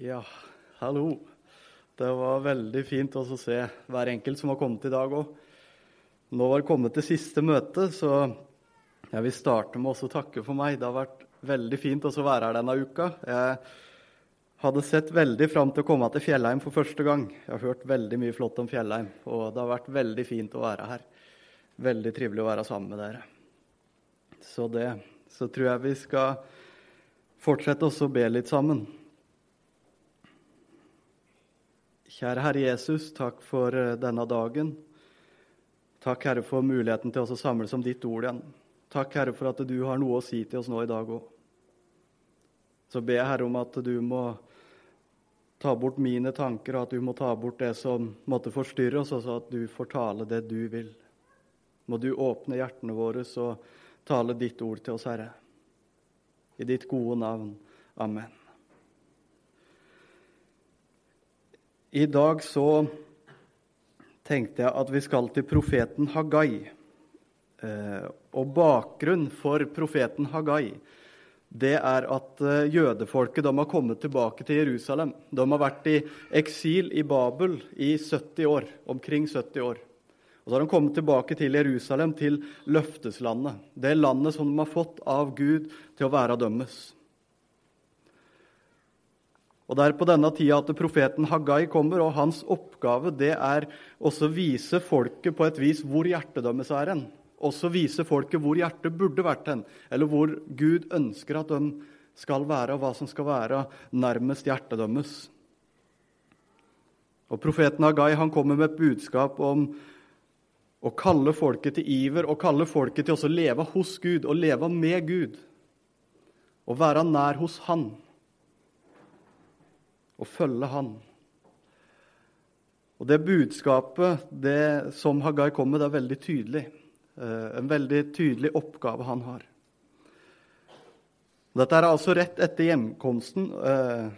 Ja, hallo. Det var veldig fint å se hver enkelt som har kommet i dag òg. Nå var det kommet til siste møte, så jeg vil starte med å takke for meg. Det har vært veldig fint å være her denne uka. Jeg hadde sett veldig fram til å komme til Fjellheim for første gang. Jeg har hørt veldig mye flott om Fjellheim, og det har vært veldig fint å være her. Veldig trivelig å være sammen med dere. Så det så tror jeg vi skal fortsette å be litt sammen. Kjære Herre Jesus, takk for eh, denne dagen. Takk, Herre, for muligheten til å samles om ditt ord igjen. Takk, Herre, for at du har noe å si til oss nå i dag òg. Så ber jeg, Herre, om at du må ta bort mine tanker, og at du må ta bort det som måtte forstyrre oss, og så at du får tale det du vil. Må du åpne hjertene våre og tale ditt ord til oss, Herre. I ditt gode navn. Amen. I dag så tenkte jeg at vi skal til profeten Hagai. Eh, og bakgrunnen for profeten Hagai det er at eh, jødefolket de har kommet tilbake til Jerusalem. De har vært i eksil i Babel i 70 år, omkring 70 år. Og så har de kommet tilbake til Jerusalem, til løfteslandet. Det landet som de har fått av Gud til å være dømmes. Og Det er på denne tida at profeten Hagai kommer, og hans oppgave det er også vise folket på et vis hvor hjertet deres er hen. Også vise folket hvor hjertet burde vært hen, eller hvor Gud ønsker at de skal være, og hva som skal være nærmest hjertet deres. Og Profeten Hagai han kommer med et budskap om å kalle folket til iver, og kalle folket til å leve hos Gud og leve med Gud. Og være nær hos Han og følge Han. Og Det budskapet det som Hagai kom med, det er veldig tydelig. Eh, en veldig tydelig oppgave han har. Dette er altså rett etter hjemkomsten. Eh,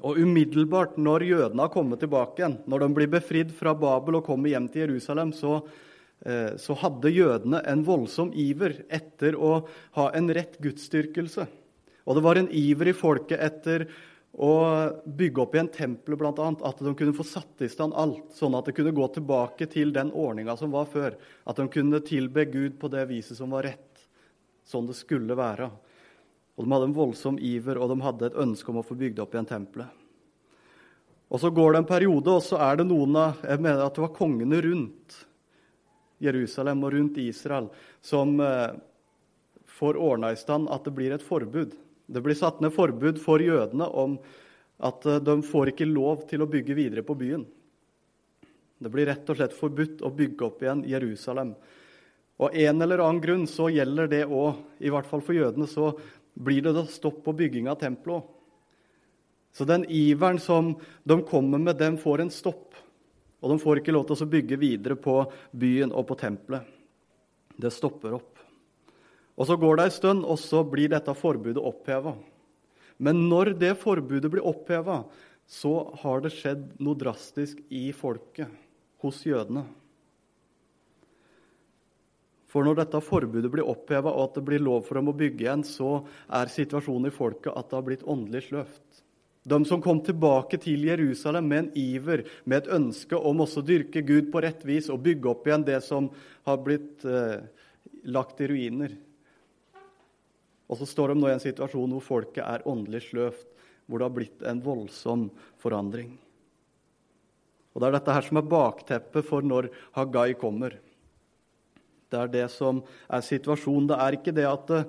og umiddelbart når jødene har kommet tilbake igjen, når de blir befridd fra Babel og kommer hjem til Jerusalem, så, eh, så hadde jødene en voldsom iver etter å ha en rett gudsdyrkelse. Og det var en iver i folket etter og bygge opp igjen tempelet, bl.a. At de kunne få satt i stand alt, sånn at det kunne gå tilbake til den ordninga som var før. At de kunne tilbe Gud på det viset som var rett, sånn det skulle være. Og De hadde en voldsom iver, og de hadde et ønske om å få bygd opp igjen tempelet. Og Så går det en periode, og så er det noen av jeg mener at det var kongene rundt Jerusalem og rundt Israel som eh, får ordna i stand at det blir et forbud det blir satt ned forbud for jødene om at eh, de får ikke lov til å bygge videre på byen. Det blir rett og slett forbudt å bygge opp igjen Jerusalem. Og en eller annen grunn så gjelder det òg, i hvert fall for jødene, så blir det da stopp på bygging av tempelet òg. Så den iveren som de kommer med, den får en stopp. Og de får ikke lov til å bygge videre på byen og på tempelet. Det stopper opp. Og Så går det en stund, og så blir dette forbudet oppheva. Men når det forbudet blir oppheva, så har det skjedd noe drastisk i folket, hos jødene. For når dette forbudet blir oppheva, og at det blir lov for dem å bygge igjen, så er situasjonen i folket at det har blitt åndelig sløvt. De som kom tilbake til Jerusalem med en iver, med et ønske om også å dyrke Gud på rett vis og bygge opp igjen det som har blitt eh, lagt i ruiner. Og så står de nå i en situasjon hvor folket er åndelig sløvt, hvor det har blitt en voldsom forandring. Og Det er dette her som er bakteppet for når Hagai kommer. Det er det som er situasjonen. Det er ikke det at eh,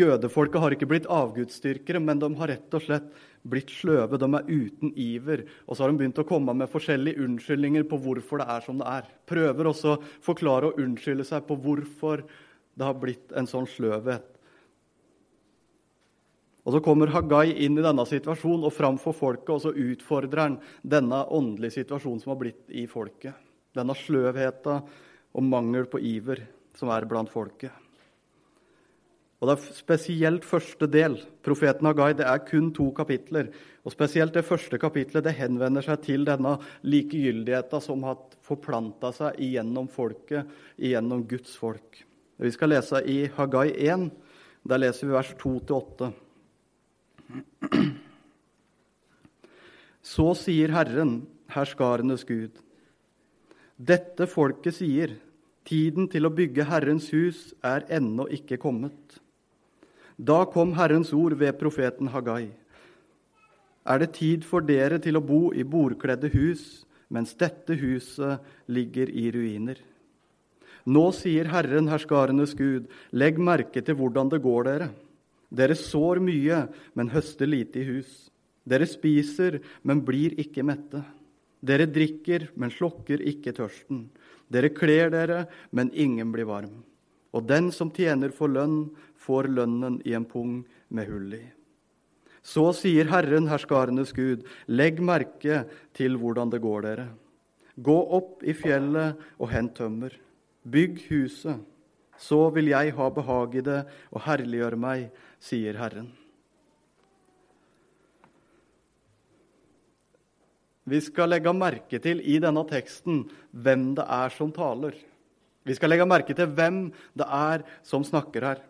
jødefolket har ikke blitt avgudsdyrkere, men de har rett og slett blitt sløve. De er uten iver. Og så har de begynt å komme med forskjellige unnskyldninger på hvorfor det er som det er. Prøver også å forklare og unnskylde seg på hvorfor det har blitt en sånn sløvhet. Og Så kommer Hagai inn i denne situasjonen og framfor folket, og så utfordrer han denne åndelige situasjonen som har blitt i folket. Denne sløvheten og mangel på iver som er blant folket. Og Det er spesielt første del. Profeten Hagai det er kun to kapitler. Og Spesielt det første kapitlet det henvender seg til denne likegyldigheten som har forplanta seg igjennom folket, igjennom Guds folk. Vi skal lese i Hagai 1. Der leser vi vers 2-8. Så sier Herren, herskarenes Gud. Dette folket sier, tiden til å bygge Herrens hus er ennå ikke kommet. Da kom Herrens ord ved profeten Hagai. Er det tid for dere til å bo i bordkledde hus, mens dette huset ligger i ruiner? Nå sier Herren, herskarenes Gud, legg merke til hvordan det går dere. Dere sår mye, men høster lite i hus. Dere spiser, men blir ikke mette. Dere drikker, men slokker ikke tørsten. Dere kler dere, men ingen blir varm. Og den som tjener for lønn, får lønnen i en pung med hull i. Så sier Herren, herskarenes Gud, legg merke til hvordan det går dere. Gå opp i fjellet og hent tømmer. Bygg huset. Så vil jeg ha behag i det og herliggjøre meg, sier Herren. Vi skal legge merke til i denne teksten hvem det er som taler. Vi skal legge merke til hvem det er som snakker her.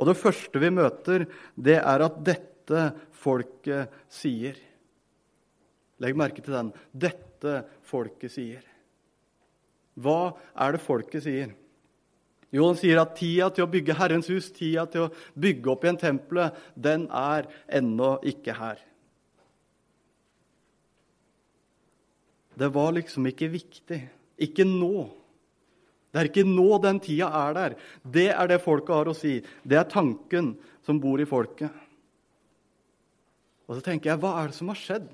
Og Det første vi møter, det er at dette folket sier. Legg merke til den. Dette folket sier. Hva er det folket sier? Jo, han sier at tida til å bygge Herrens hus, tida til å bygge opp igjen tempelet, den er ennå ikke her. Det var liksom ikke viktig. Ikke nå. Det er ikke nå den tida er der. Det er det folket har å si. Det er tanken som bor i folket. Og så tenker jeg, hva er det som har skjedd?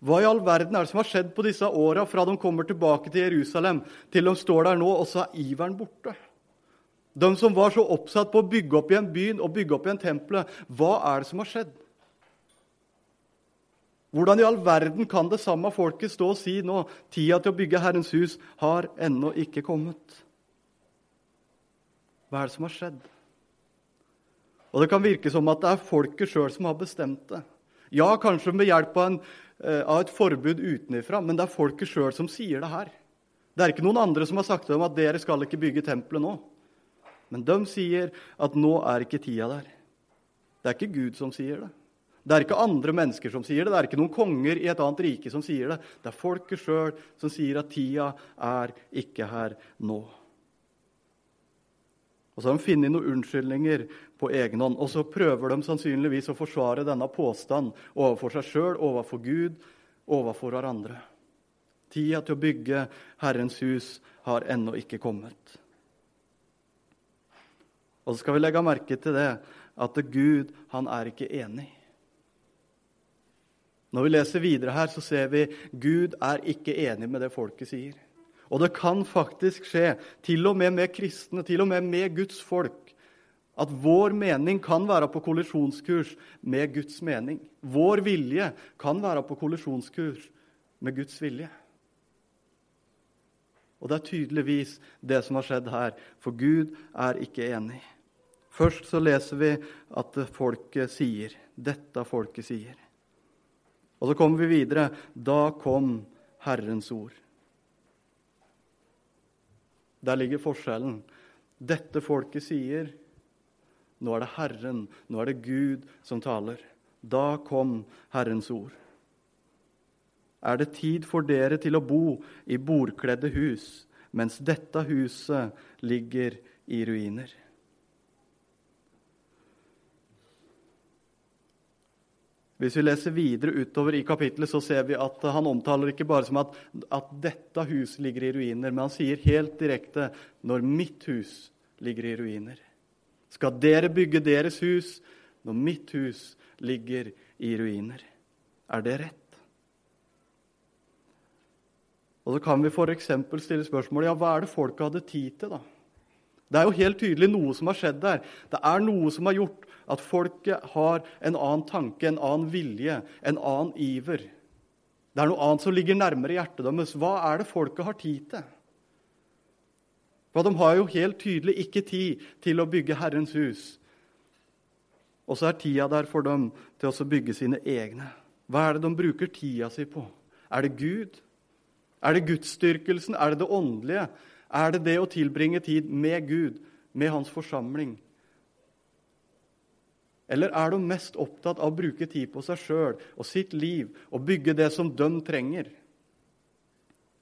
Hva i all verden er det som har skjedd på disse åra fra de kommer tilbake til Jerusalem, til de står der nå, og så er iveren borte? De som var så oppsatt på å bygge opp igjen byen og bygge opp igjen tempelet, hva er det som har skjedd? Hvordan i all verden kan det samme folket stå og si nå tida til å bygge Herrens hus har ennå ikke kommet? Hva er det som har skjedd? Og Det kan virke som at det er folket sjøl som har bestemt det. Ja, kanskje med hjelp av, en, av et forbud utenfra, men det er folket sjøl som sier det her. Det er ikke noen andre som har sagt til dem at dere skal ikke bygge tempelet nå. Men de sier at nå er ikke tida der. Det er ikke Gud som sier det. Det er ikke andre mennesker som sier det, det er ikke noen konger i et annet rike som sier det. Det er folket sjøl som sier at tida er ikke her nå. Og Så har de funnet noen unnskyldninger på egen hånd, og så prøver de sannsynligvis å forsvare denne påstanden overfor seg sjøl, overfor Gud, overfor hverandre. Tida til å bygge Herrens hus har ennå ikke kommet. Og så skal vi legge merke til det at Gud han er ikke enig. Når vi leser videre her, så ser vi Gud er ikke enig med det folket sier. Og det kan faktisk skje, til og med med kristne, til og med med Guds folk, at vår mening kan være på kollisjonskurs med Guds mening. Vår vilje kan være på kollisjonskurs med Guds vilje. Og det er tydeligvis det som har skjedd her, for Gud er ikke enig. Først så leser vi at folket sier. Dette folket sier. Og så kommer vi videre. Da kom Herrens ord. Der ligger forskjellen. Dette folket sier nå er det Herren, nå er det Gud som taler. Da kom Herrens ord. Er det tid for dere til å bo i bordkledde hus, mens dette huset ligger i ruiner? Hvis vi leser videre utover i kapittelet, så ser vi at han omtaler ikke bare som at, at dette huset ligger i ruiner, men han sier helt direkte når mitt hus ligger i ruiner. Skal dere bygge deres hus når mitt hus ligger i ruiner? Er det rett? Og Så kan vi f.eks. stille spørsmålet ja, hva er det folket hadde tid til. da? Det er jo helt tydelig noe som har skjedd der. Det er noe som har gjort at folket har en annen tanke, en annen vilje, en annen iver. Det er noe annet som ligger nærmere hjertet deres. Hva er det folket har tid til? For De har jo helt tydelig ikke tid til å bygge Herrens hus. Og så er tida der for dem til å bygge sine egne. Hva er det de bruker tida si på? Er det Gud? Er det gudsdyrkelsen? Er det det åndelige? Er det det å tilbringe tid med Gud, med Hans forsamling? Eller er de mest opptatt av å bruke tid på seg sjøl og sitt liv og bygge det som de trenger?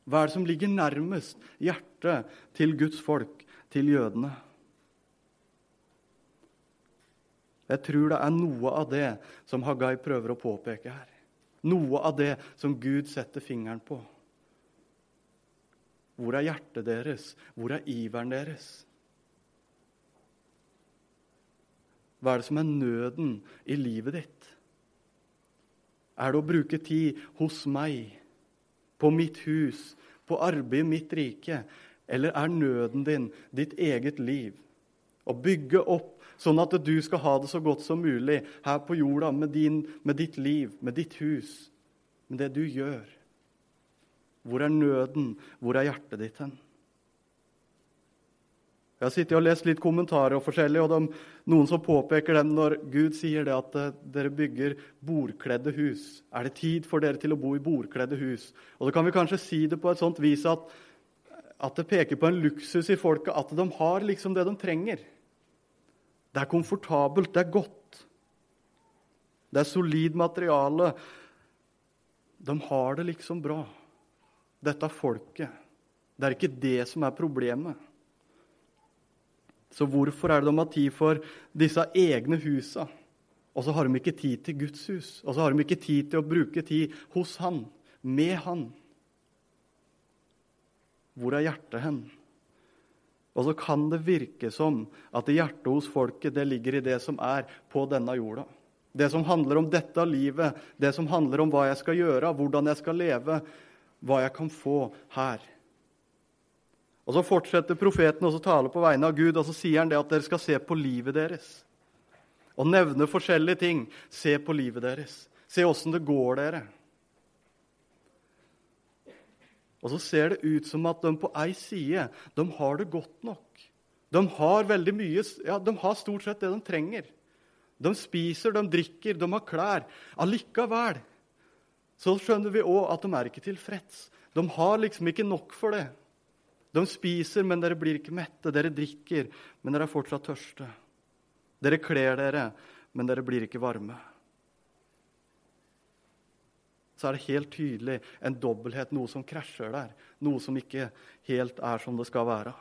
Hva er det som ligger nærmest hjertet til Guds folk, til jødene? Jeg tror det er noe av det som Hagai prøver å påpeke her. Noe av det som Gud setter fingeren på. Hvor er hjertet deres? Hvor er iveren deres? Hva er det som er nøden i livet ditt? Er det å bruke tid hos meg, på mitt hus, på arbeid i mitt rike? Eller er nøden din ditt eget liv? Å bygge opp sånn at du skal ha det så godt som mulig her på jorda med, din, med ditt liv, med ditt hus, med det du gjør. Hvor er nøden? Hvor er hjertet ditt hen? Jeg har sittet og lest litt kommentarer og forskjellig, og de, noen som påpeker dem når Gud sier det at uh, dere bygger bordkledde hus. Er det tid for dere til å bo i bordkledde hus? Og så kan vi kanskje si det på et sånt vis at, at det peker på en luksus i folket, at de har liksom det de trenger. Det er komfortabelt, det er godt. Det er solid materiale. De har det liksom bra. Dette folket. Det er ikke det som er problemet. Så hvorfor er det de har tid for disse egne husa, og så har de ikke tid til Guds hus? Og så har de ikke tid til å bruke tid hos Han, med Han? Hvor er hjertet hen? Og så kan det virke som at hjertet hos folket det ligger i det som er på denne jorda. Det som handler om dette livet, det som handler om hva jeg skal gjøre, hvordan jeg skal leve, hva jeg kan få her. Og Så fortsetter profeten å tale på vegne av Gud, og så sier han det at dere skal se på livet deres. Og nevne forskjellige ting. Se på livet deres. Se åssen det går dere. Og så ser det ut som at de på ei side de har det godt nok. De har veldig mye, ja, de har stort sett det de trenger. De spiser, de drikker, de har klær. Allikevel så skjønner vi òg at de er ikke tilfreds. De har liksom ikke nok for det. De spiser, men dere blir ikke mette. Dere drikker, men dere er fortsatt tørste. Dere kler dere, men dere blir ikke varme. Så er det helt tydelig en dobbelthet, noe som krasjer der. Noe som ikke helt er som det skal være.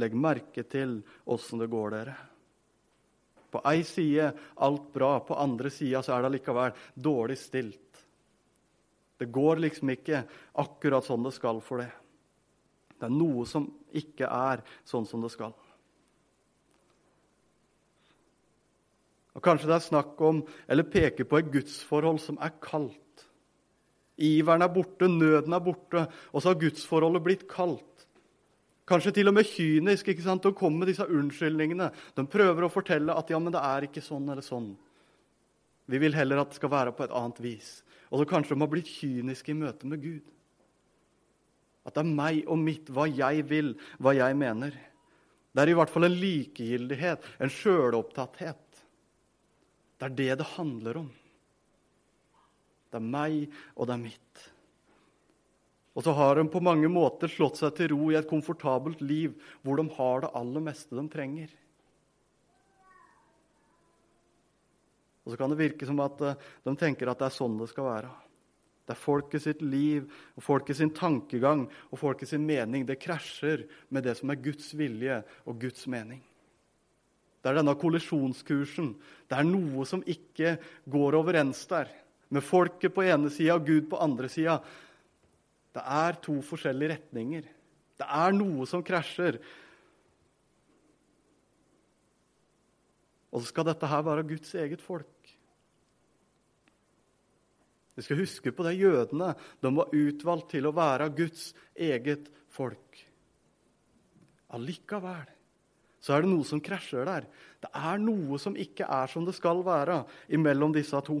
Legg merke til åssen det går dere. På ei side alt bra, på andre sida er det likevel dårlig stilt. Det går liksom ikke akkurat sånn det skal for det. Det er noe som ikke er sånn som det skal. Og Kanskje det er snakk om, eller peker på et gudsforhold som er kaldt. Iveren er borte, nøden er borte, og så har gudsforholdet blitt kaldt. Kanskje til og med kynisk ikke sant, å komme med disse unnskyldningene. De prøver å fortelle at ja, men det er ikke sånn eller sånn. Vi vil heller at det skal være på et annet vis. Og så kanskje de har blitt kyniske i møte med Gud. At det er meg og mitt, hva jeg vil, hva jeg mener. Det er i hvert fall en likegyldighet, en sjølopptatthet. Det er det det handler om. Det er meg, og det er mitt. Og så har de på mange måter slått seg til ro i et komfortabelt liv hvor de har det aller meste de trenger. Og så kan det virke som at eh, de tenker at det er sånn det skal være. Det er folket sitt liv og folket sin tankegang og folket sin mening. Det krasjer med det som er Guds vilje og Guds mening. Det er denne kollisjonskursen. Det er noe som ikke går overens der. Med folket på ene sida og Gud på andre sida. Det er to forskjellige retninger. Det er noe som krasjer. Og så skal dette her være Guds eget folk. Vi skal huske på det jødene. De var utvalgt til å være Guds eget folk. Allikevel så er det noe som krasjer der. Det er noe som ikke er som det skal være imellom disse to.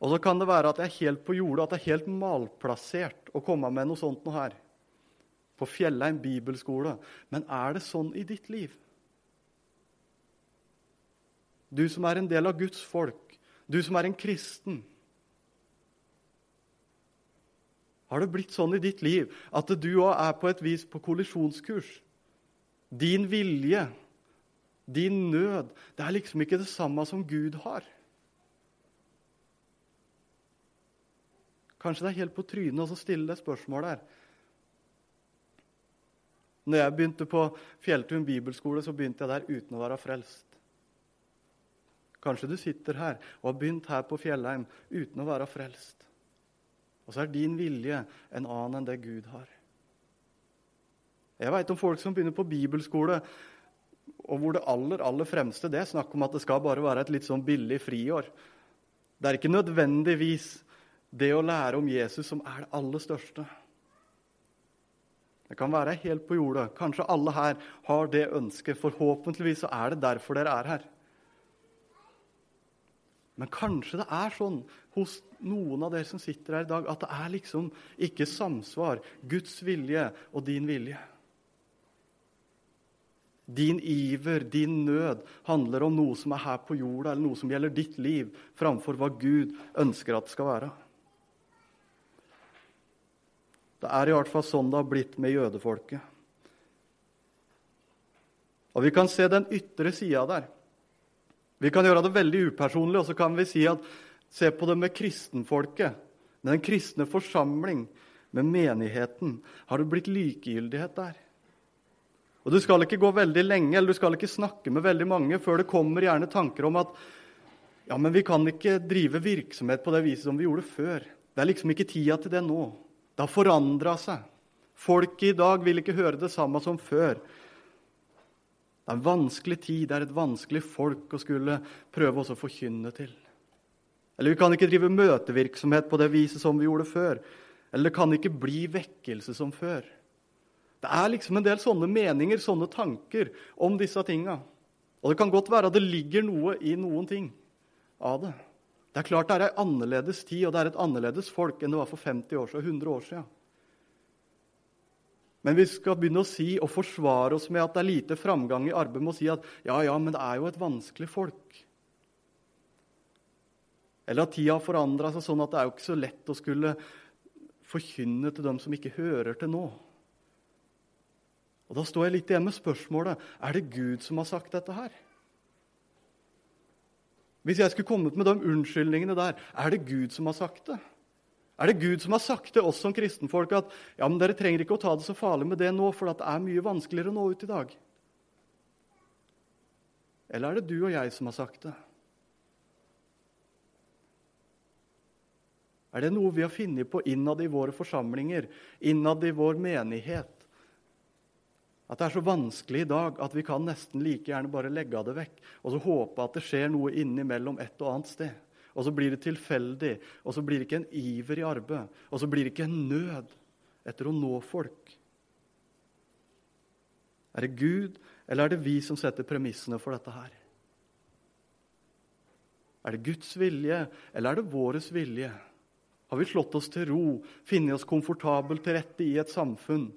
Og så kan det være at det er helt på jordet, at det er helt malplassert å komme med noe sånt noe her. På Fjellheim bibelskole. Men er det sånn i ditt liv? Du som er en del av Guds folk, du som er en kristen. Har det blitt sånn i ditt liv at du òg er på et vis på kollisjonskurs? Din vilje, din nød, det er liksom ikke det samme som Gud har. Kanskje det er helt på trynet å stille det spørsmålet her. Når jeg begynte på Fjelltun bibelskole, så begynte jeg der uten å være frelst. Kanskje du sitter her og har begynt her på Fjellheim uten å være frelst. Og så er din vilje en annen enn det Gud har. Jeg veit om folk som begynner på bibelskole, og hvor det aller aller fremste det er snakk om at det skal bare være et litt sånn billig friår. Det er ikke nødvendigvis det å lære om Jesus som er det aller største. Det kan være helt på jordet. Kanskje alle her har det ønsket. Forhåpentligvis så er det derfor dere er her. Men kanskje det er sånn hos noen av dere som sitter her i dag, at det er liksom ikke samsvar. Guds vilje og din vilje. Din iver, din nød, handler om noe som er her på jorda, eller noe som gjelder ditt liv, framfor hva Gud ønsker at det skal være. Det er i hvert fall sånn det har blitt med jødefolket. Og Vi kan se den ytre sida der. Vi kan gjøre det veldig upersonlig, og så kan vi si at se på det med kristenfolket, med den kristne forsamling, med menigheten. Har det blitt likegyldighet der? Og Du skal ikke gå veldig lenge eller du skal ikke snakke med veldig mange før det kommer gjerne tanker om at ja, men vi kan ikke drive virksomhet på det viset som vi gjorde før. Det er liksom ikke tida til det nå. Det har forandra seg. Folket i dag vil ikke høre det samme som før. Det er en vanskelig tid, det er et vanskelig folk å skulle prøve å forkynne til. Eller vi kan ikke drive møtevirksomhet på det viset som vi gjorde før. Eller det kan ikke bli vekkelse som før. Det er liksom en del sånne meninger, sånne tanker om disse tinga. Og det kan godt være at det ligger noe i noen ting av det. Det er klart det er ei annerledes tid, og det er et annerledes folk enn det var for 50 år siden, 100 år siden. Men vi skal begynne å si og forsvare oss med at det er lite framgang i arbeidet med å si at ja, ja, men det er jo et vanskelig folk. Eller at tida har forandra seg sånn at det er jo ikke så lett å skulle forkynne til dem som ikke hører til nå. Og Da står jeg litt igjen med spørsmålet er det Gud som har sagt dette her. Hvis jeg skulle kommet med de unnskyldningene der, er det Gud som har sagt det? Er det Gud som har sagt til oss som kristenfolk at ja, men dere trenger ikke å ta det så farlig med det nå, for det er mye vanskeligere å nå ut i dag? Eller er det du og jeg som har sagt det? Er det noe vi har funnet på innad i våre forsamlinger, innad i vår menighet? At det er så vanskelig i dag at vi kan nesten like gjerne bare legge det vekk og så håpe at det skjer noe innimellom et og annet sted. Og så blir det tilfeldig, og så blir det ikke en iver i arbeid. og så blir det ikke en nød etter å nå folk. Er det Gud, eller er det vi som setter premissene for dette her? Er det Guds vilje, eller er det våres vilje? Har vi slått oss til ro, funnet oss komfortabelt til rette i et samfunn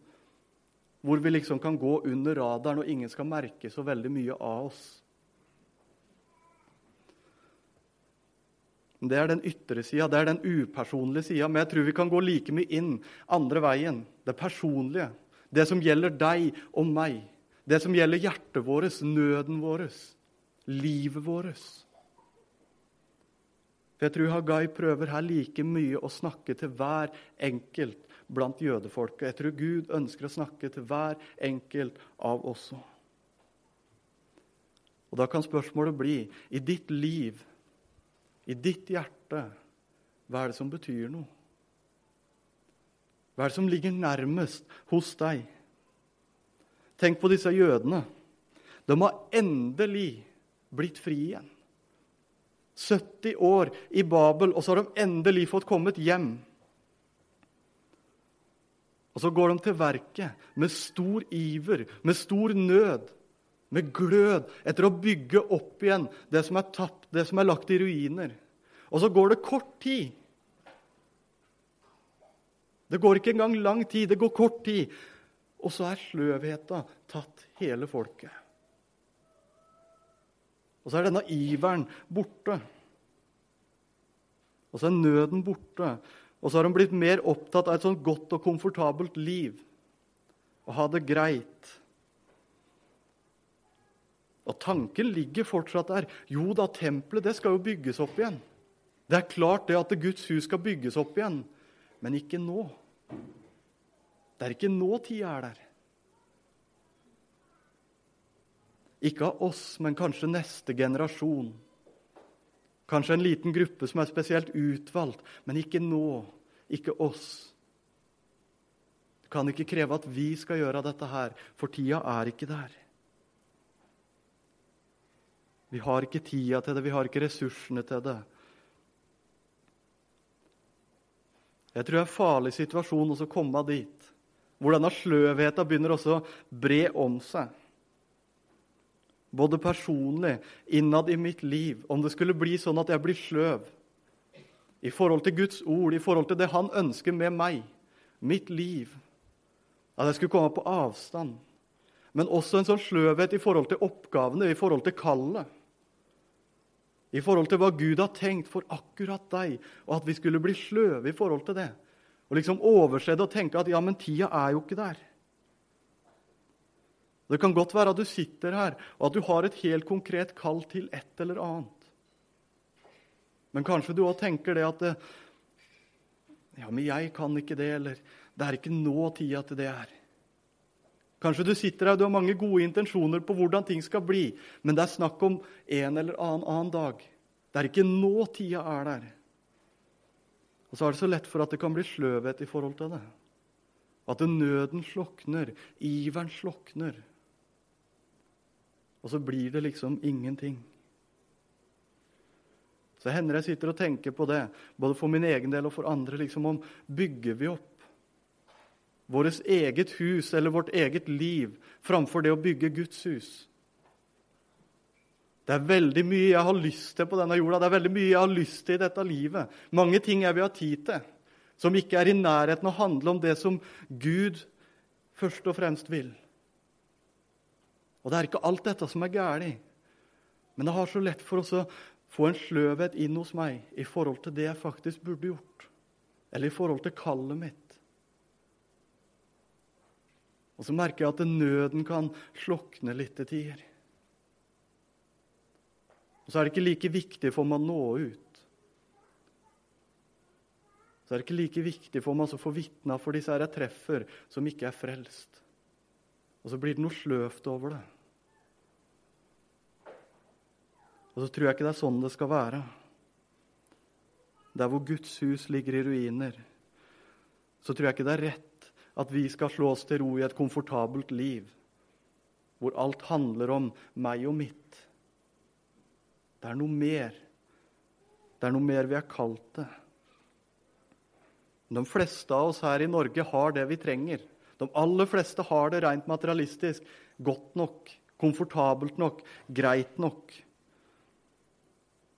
hvor vi liksom kan gå under radaren, og ingen skal merke så veldig mye av oss. Det er den ytre sida, det er den upersonlige sida. Men jeg tror vi kan gå like mye inn andre veien. Det personlige. Det som gjelder deg og meg. Det som gjelder hjertet vårt, nøden vår, livet vårt. For jeg tror Hagai prøver her like mye å snakke til hver enkelt blant jødefolket. Jeg tror Gud ønsker å snakke til hver enkelt av oss. Og Da kan spørsmålet bli i ditt liv, i ditt hjerte, hva er det som betyr noe? Hva er det som ligger nærmest hos deg? Tenk på disse jødene. De har endelig blitt fri igjen. 70 år i Babel, og så har de endelig fått kommet hjem. Og så går de til verket med stor iver, med stor nød, med glød, etter å bygge opp igjen det som er tapt, det som er lagt i ruiner. Og så går det kort tid. Det går ikke engang lang tid, det går kort tid. Og så er sløvheta tatt hele folket. Og så er denne iveren borte. Og så er nøden borte. Og så har de blitt mer opptatt av et sånt godt og komfortabelt liv. Å ha det greit. Og tanken ligger fortsatt der. Jo da, tempelet det skal jo bygges opp igjen. Det er klart det at Guds hus skal bygges opp igjen, men ikke nå. Det er ikke nå tida er der. Ikke av oss, men kanskje neste generasjon. Kanskje en liten gruppe som er spesielt utvalgt, men ikke nå. Ikke oss. Du kan ikke kreve at vi skal gjøre dette her, for tida er ikke der. Vi har ikke tida til det, vi har ikke ressursene til det. Jeg tror det er en farlig situasjon å komme dit, hvor denne sløvheten begynner også å bre om seg. Både personlig, innad i mitt liv, om det skulle bli sånn at jeg blir sløv i forhold til Guds ord, i forhold til det Han ønsker med meg, mitt liv, at jeg skulle komme på avstand. Men også en sånn sløvhet i forhold til oppgavene, i forhold til kallet i forhold til hva Gud har tenkt for akkurat deg, og at vi skulle bli sløve i forhold til det. Og liksom overse det og tenke at ja, men tida er jo ikke der. Det kan godt være at du sitter her og at du har et helt konkret kall til et eller annet. Men kanskje du òg tenker det at Ja, men jeg kan ikke det, eller det er ikke nå tida til det er. Kanskje du sitter her og du har mange gode intensjoner på hvordan ting skal bli, men det er snakk om en eller annen, annen dag. Det er ikke nå tida er der. Og så er det så lett for at det kan bli sløvhet i forhold til det. At nøden slokner, iveren slokner. Og så blir det liksom ingenting. Så hender jeg sitter og tenker på det, både for min egen del og for andre. liksom om Bygger vi opp vårt eget hus eller vårt eget liv framfor det å bygge Guds hus. Det er veldig mye jeg har lyst til på denne jorda. Det er veldig mye jeg har lyst til i dette livet. Mange ting jeg vil ha tid til, som ikke er i nærheten å handle om det som Gud først og fremst vil. Og det er ikke alt dette som er galt, men det har så lett for oss å få en sløvhet inn hos meg i forhold til det jeg faktisk burde gjort, eller i forhold til kallet mitt. Og så merker jeg at nøden kan slokne litt til tider. Og så er det ikke like viktig for meg å nå ut. Så er det ikke like viktig for meg å få vitna for disse her jeg treffer, som ikke er frelst. Og så blir det noe sløvt over det. Og så tror jeg ikke det er sånn det skal være. Der hvor Guds hus ligger i ruiner, så tror jeg ikke det er rett at vi skal slå oss til ro i et komfortabelt liv, hvor alt handler om meg og mitt. Det er noe mer. Det er noe mer vi er kalt det. De fleste av oss her i Norge har det vi trenger. De aller fleste har det rent materialistisk godt nok, komfortabelt nok, greit nok.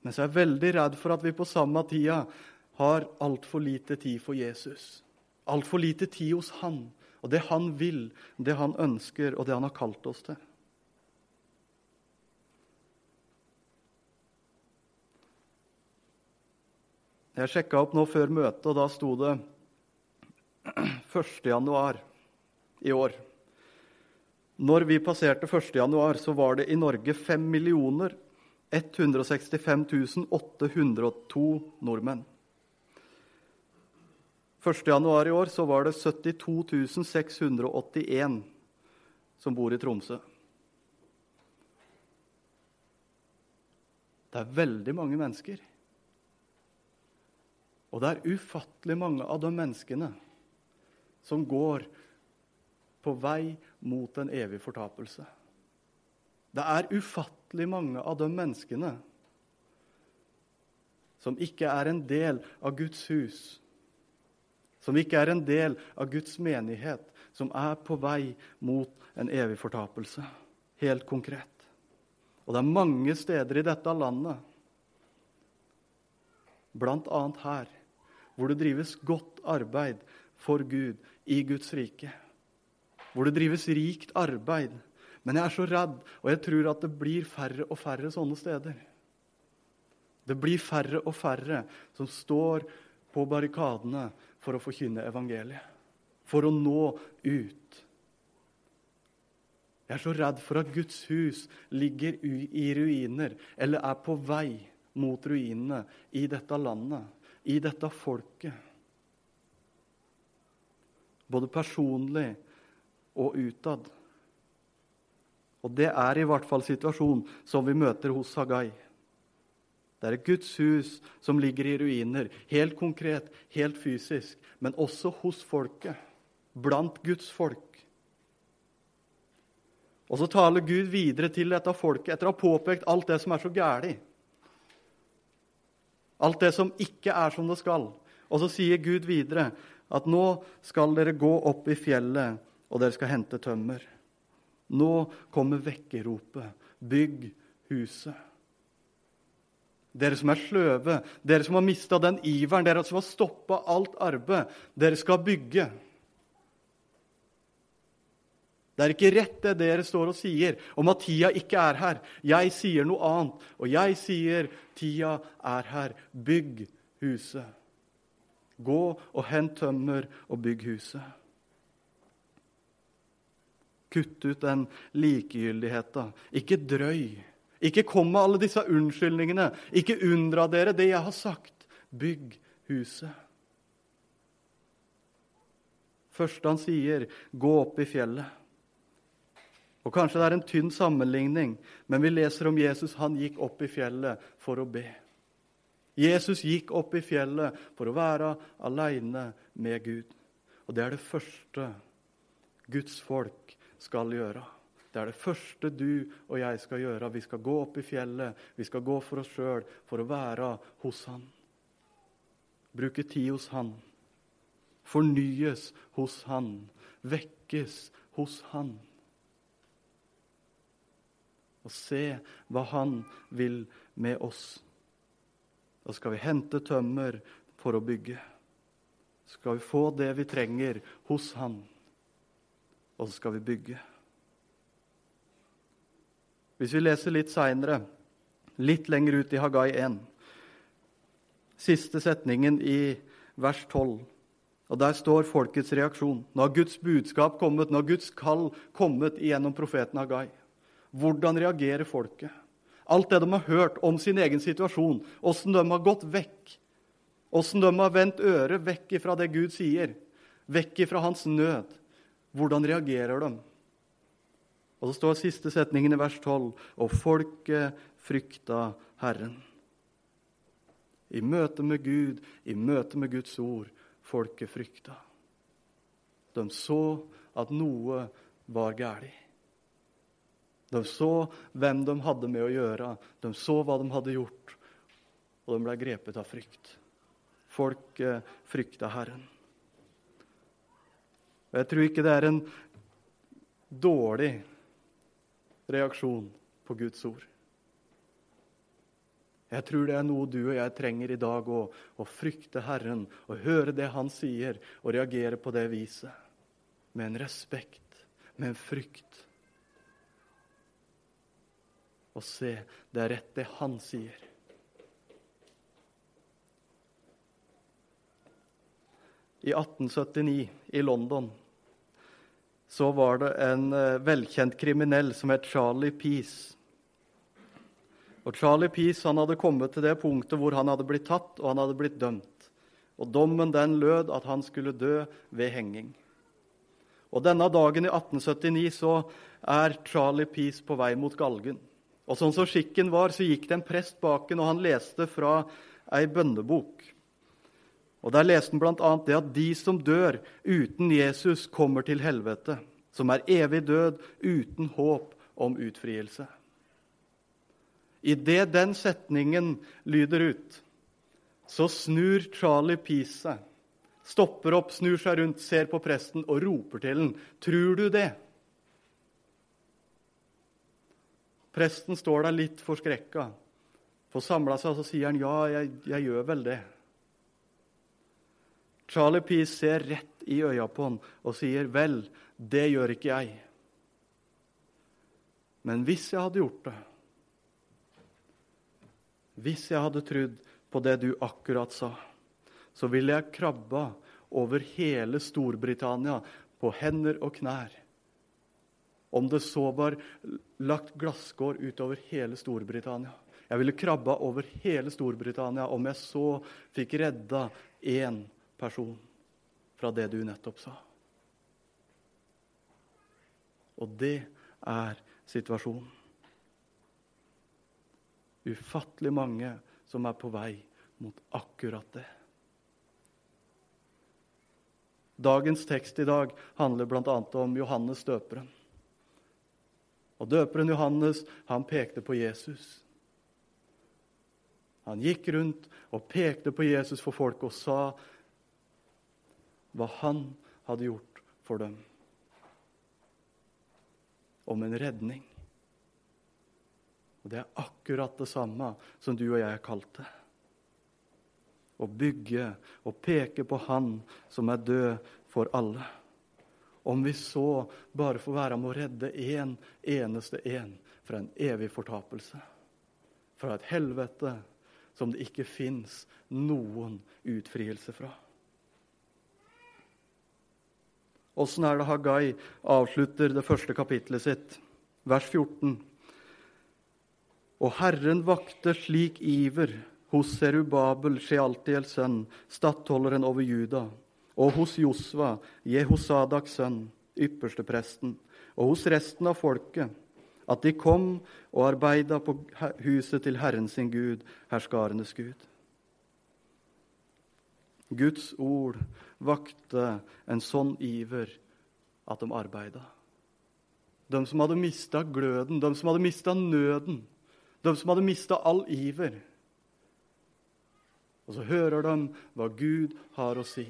Men så er jeg veldig redd for at vi på samme tida har altfor lite tid for Jesus. Altfor lite tid hos Han og det Han vil, det Han ønsker, og det Han har kalt oss til. Jeg sjekka opp nå før møtet, og da sto det 1. januar i år. Når vi passerte 1. januar, så var det i Norge 5 165 802 nordmenn. 1.1 i år så var det 72 681 som bor i Tromsø. Det er veldig mange mennesker. Og det er ufattelig mange av de menneskene som går på vei mot en evig fortapelse. Det er ufattelig mange av de menneskene som ikke er en del av Guds hus, som ikke er en del av Guds menighet, som er på vei mot en evig fortapelse. Helt konkret. Og det er mange steder i dette landet, bl.a. her, hvor det drives godt arbeid for Gud i Guds rike. Hvor det drives rikt arbeid. Men jeg er så redd, og jeg tror at det blir færre og færre sånne steder. Det blir færre og færre som står på barrikadene for å forkynne evangeliet. For å nå ut. Jeg er så redd for at Guds hus ligger i ruiner eller er på vei mot ruinene i dette landet, i dette folket. Både personlig og utad. Og det er i hvert fall situasjonen som vi møter hos Hagai. Det er Guds hus som ligger i ruiner, helt konkret, helt fysisk, men også hos folket, blant Guds folk. Og så taler Gud videre til dette folket etter å ha påpekt alt det som er så galt. Alt det som ikke er som det skal. Og så sier Gud videre at nå skal dere gå opp i fjellet, og dere skal hente tømmer. Nå kommer vekkeropet. Bygg huset. Dere som er sløve, dere som har mista den iveren, dere som har stoppa alt arbeid, dere skal bygge. Det er ikke rett det dere står og sier om at tida ikke er her. Jeg sier noe annet, og jeg sier tida er her. Bygg huset. Gå og hent tømmer og bygg huset. Kutt ut den likegyldigheta. Ikke drøy. Ikke kom med alle disse unnskyldningene. Ikke unndra dere det jeg har sagt. Bygg huset. Første han sier, gå opp i fjellet. Og Kanskje det er en tynn sammenligning, men vi leser om Jesus. Han gikk opp i fjellet for å be. Jesus gikk opp i fjellet for å være alene med Gud. Og det er det første Guds folk skal gjøre. Det er det første du og jeg skal gjøre. Vi skal gå opp i fjellet, vi skal gå for oss sjøl for å være hos Han. Bruke tid hos Han. Fornyes hos Han. Vekkes hos Han og se hva Han vil med oss. Da skal vi hente tømmer for å bygge. Skal vi få det vi trenger hos Han, og så skal vi bygge. Hvis vi leser litt seinere, litt lenger ut i Hagai 1, siste setningen i vers 12, og der står folkets reaksjon. Nå har Guds budskap kommet, nå har Guds kall kommet gjennom profeten Hagai. Hvordan reagerer folket? Alt det de har hørt om sin egen situasjon, åssen de har gått vekk. Åssen de har vendt øret vekk fra det Gud sier, vekk fra hans nød. Hvordan reagerer de? Og Så står siste setningen i vers 12.: Og folket frykta Herren. I møte med Gud, i møte med Guds ord, folket frykta. De så at noe var galt. De så hvem de hadde med å gjøre, de så hva de hadde gjort, og de ble grepet av frykt. Folk frykta Herren. Og Jeg tror ikke det er en dårlig reaksjon på Guds ord. Jeg tror det er noe du og jeg trenger i dag òg. Å frykte Herren og høre det Han sier, og reagere på det viset. Med en respekt, med en frykt og se, det er rett det han sier. I 1879 i London så var det en eh, velkjent kriminell som het Charlie Peace. Og Charlie Peace han hadde kommet til det punktet hvor han hadde blitt tatt og han hadde blitt dømt. Og Dommen den lød at han skulle dø ved henging. Og Denne dagen i 1879 så er Charlie Peace på vei mot galgen. Og sånn som skikken var, så gikk det en prest baken, og han leste fra ei bønnebok. Og Der leste han bl.a. det at de som dør uten Jesus, kommer til helvete. Som er evig død uten håp om utfrielse. Idet den setningen lyder ut, så snur Charlie Peace seg. Stopper opp, snur seg rundt, ser på presten og roper til den. Tror du det? Presten står der litt forskrekka. Får samla seg, og så sier han ja, jeg, jeg gjør vel det. Charlie Peace ser rett i øya på han og sier, 'Vel, det gjør ikke jeg.' Men hvis jeg hadde gjort det, hvis jeg hadde trodd på det du akkurat sa, så ville jeg krabba over hele Storbritannia på hender og knær Om det så var lagt glasskår utover hele Storbritannia. Jeg ville krabba over hele Storbritannia om jeg så fikk redda én person fra det du nettopp sa. Og det er situasjonen. Ufattelig mange som er på vei mot akkurat det. Dagens tekst i dag handler bl.a. om Johannes døperen. Og Døperen Johannes han pekte på Jesus. Han gikk rundt og pekte på Jesus for folk og sa hva han hadde gjort for dem. Om en redning. Og Det er akkurat det samme som du og jeg er kalt til. Å bygge og peke på Han som er død for alle. Om vi så bare får være med å redde én en, eneste en fra en evig fortapelse. Fra et helvete som det ikke fins noen utfrielse fra. Åssen er det Hagai avslutter det første kapitlet sitt, vers 14? Og Herren vakte slik iver hos Serubabel, Shealtiels sønn, stattholderen over Juda, og hos Josva, Jehosadaks sønn, ypperstepresten, og hos resten av folket, at de kom og arbeida på huset til Herren sin Gud, herskarenes Gud. Guds ord vakte en sånn iver at de arbeida. De som hadde mista gløden, de som hadde mista nøden, de som hadde mista all iver. Og så hører de hva Gud har å si.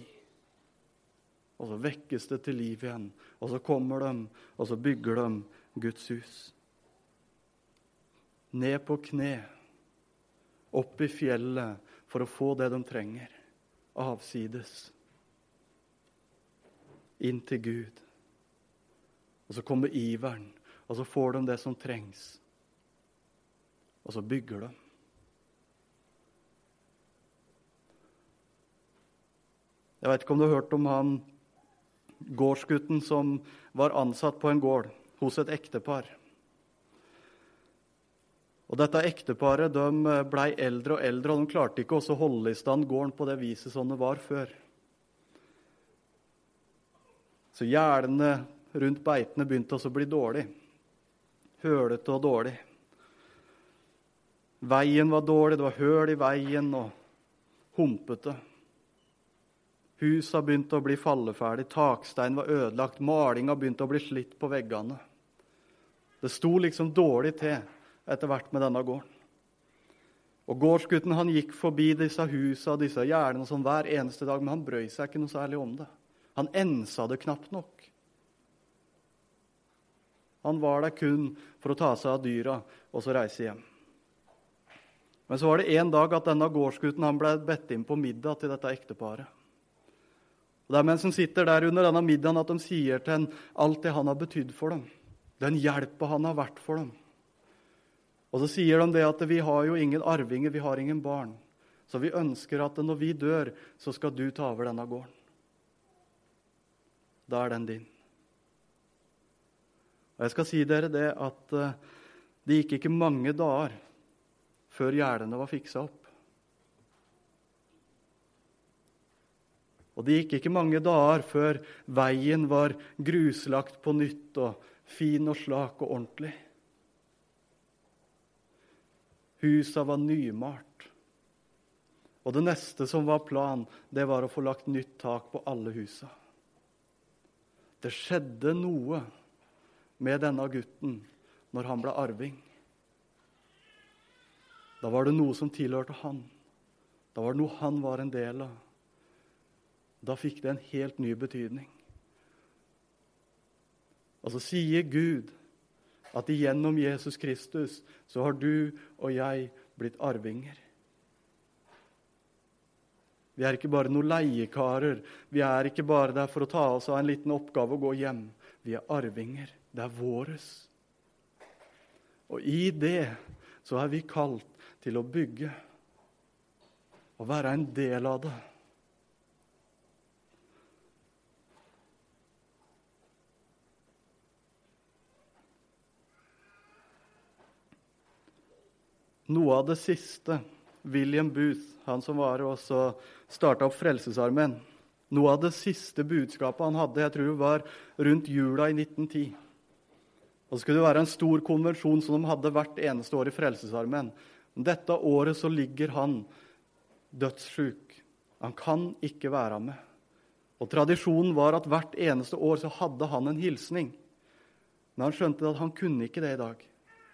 Og så vekkes det til liv igjen. Og så kommer de, og så bygger de Guds hus ned på kne, opp i fjellet, for å få det de trenger. Avsides. Inn til Gud. Og så kommer iveren, og så får de det som trengs. Og så bygger de. Jeg vet ikke om du har hørt om han gårdsgutten som var ansatt på en gård hos et ektepar. Og Dette ekteparet de ble blei eldre og eldre, og de klarte ikke å holde i stand gården på det viset som det var før. Så gjerdene rundt beitene begynte også å bli dårlig. Hølete og dårlig. Veien var dårlig, det var høl i veien og humpete. Husa begynte å bli falleferdig, takstein var ødelagt, malinga begynte å bli slitt på veggene. Det sto liksom dårlig til etter hvert med denne gården. Og Gårdsgutten han gikk forbi disse husene disse gjerdene sånn hver eneste dag, men han brøy seg ikke noe særlig om det. Han ensa det knapt nok. Han var der kun for å ta seg av dyra og så reise hjem. Men så var det en dag at denne gårdsgutten han ble bedt inn på middag til dette ekteparet. Og Det er mens han sitter der under denne middagen at de sier til ham alt det han har betydd for dem. Den hjelpa han har vært for dem. Og så sier de det at vi har jo ingen arvinger, vi har ingen barn. Så vi ønsker at når vi dør, så skal du ta over denne gården. Da er den din. Og jeg skal si dere det at eh, det gikk ikke mange dager før gjerdene var fiksa opp. Og det gikk ikke mange dager før veien var gruslagt på nytt og fin og slak og ordentlig. Husa var nymalt. Og det neste som var planen, det var å få lagt nytt tak på alle husa. Det skjedde noe med denne gutten når han ble arving. Da var det noe som tilhørte han. Da var det noe han var en del av. Da fikk det en helt ny betydning. Og så sier Gud at igjennom Jesus Kristus så har du og jeg blitt arvinger. Vi er ikke bare noen leiekarer. Vi er ikke bare der for å ta oss av en liten oppgave og gå hjem. Vi er arvinger. Det er våres. Og i det så er vi kalt til å bygge og være en del av det. Noe av det siste William Booth, han som var også starta opp Frelsesarmeen Noe av det siste budskapet han hadde, jeg tror var rundt jula i 1910 Og så skulle det være en stor konvensjon som de hadde hvert eneste år i Frelsesarmeen. Dette året så ligger han dødssjuk. Han kan ikke være med. Og Tradisjonen var at hvert eneste år så hadde han en hilsning. Men han skjønte at han kunne ikke det i dag.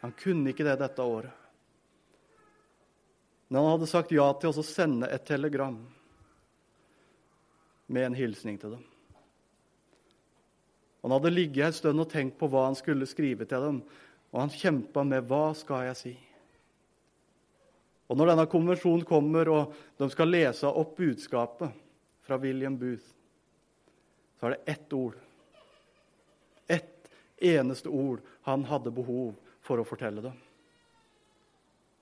Han kunne ikke det dette året. Men han hadde sagt ja til å sende et telegram med en hilsning til dem. Han hadde ligget en stund og tenkt på hva han skulle skrive til dem, og han kjempa med 'hva skal jeg si'? Og Når denne konvensjonen kommer, og de skal lese opp budskapet fra William Booth, så er det ett ord. Ett eneste ord han hadde behov for å fortelle dem.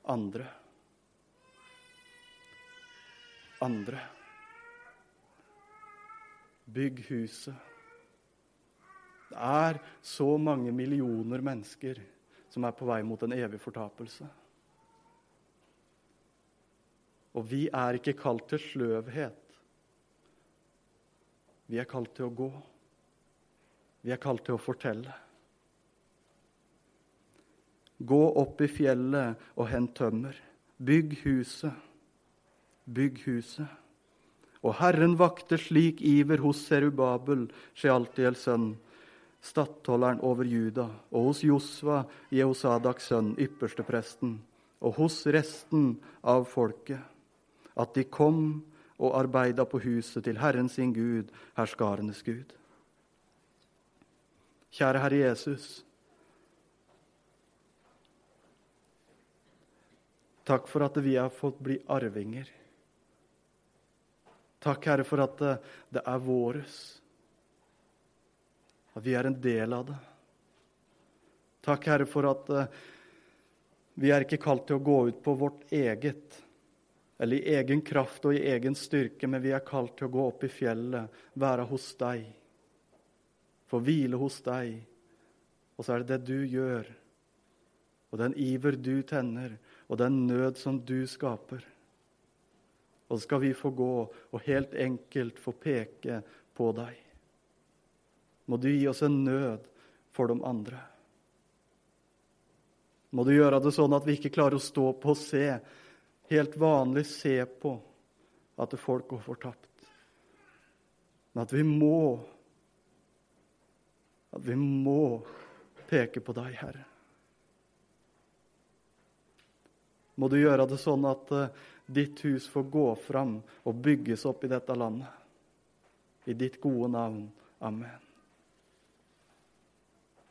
Andre. Andre. Bygg huset. Det er så mange millioner mennesker som er på vei mot en evig fortapelse. Og vi er ikke kalt til sløvhet. Vi er kalt til å gå. Vi er kalt til å fortelle. Gå opp i fjellet og hent tømmer. Bygg huset. Bygg huset. Og Herren vakter slik iver hos Serubabel, Shealtiels sønn, stattholderen over Juda, og hos Josva, Jehosadaks sønn, ypperstepresten, og hos resten av folket, at de kom og arbeida på huset til Herren sin Gud, herskarenes Gud. Kjære Herre Jesus. Takk for at vi har fått bli arvinger Takk, Herre, for at det er våres. At vi er en del av det. Takk, Herre, for at eh, vi er ikke kalt til å gå ut på vårt eget, eller i egen kraft og i egen styrke, men vi er kalt til å gå opp i fjellet, være hos deg, få hvile hos deg. Og så er det det du gjør, og den iver du tenner, og den nød som du skaper. Og så skal vi få gå og helt enkelt få peke på deg. Må du gi oss en nød for de andre. Må du gjøre det sånn at vi ikke klarer å stå på og se, helt vanlig se på, at folk går fortapt. Men at vi må, at vi må peke på deg, Herre. Må du gjøre det sånn at uh, ditt hus får gå fram og bygges opp i dette landet. I ditt gode navn. Amen.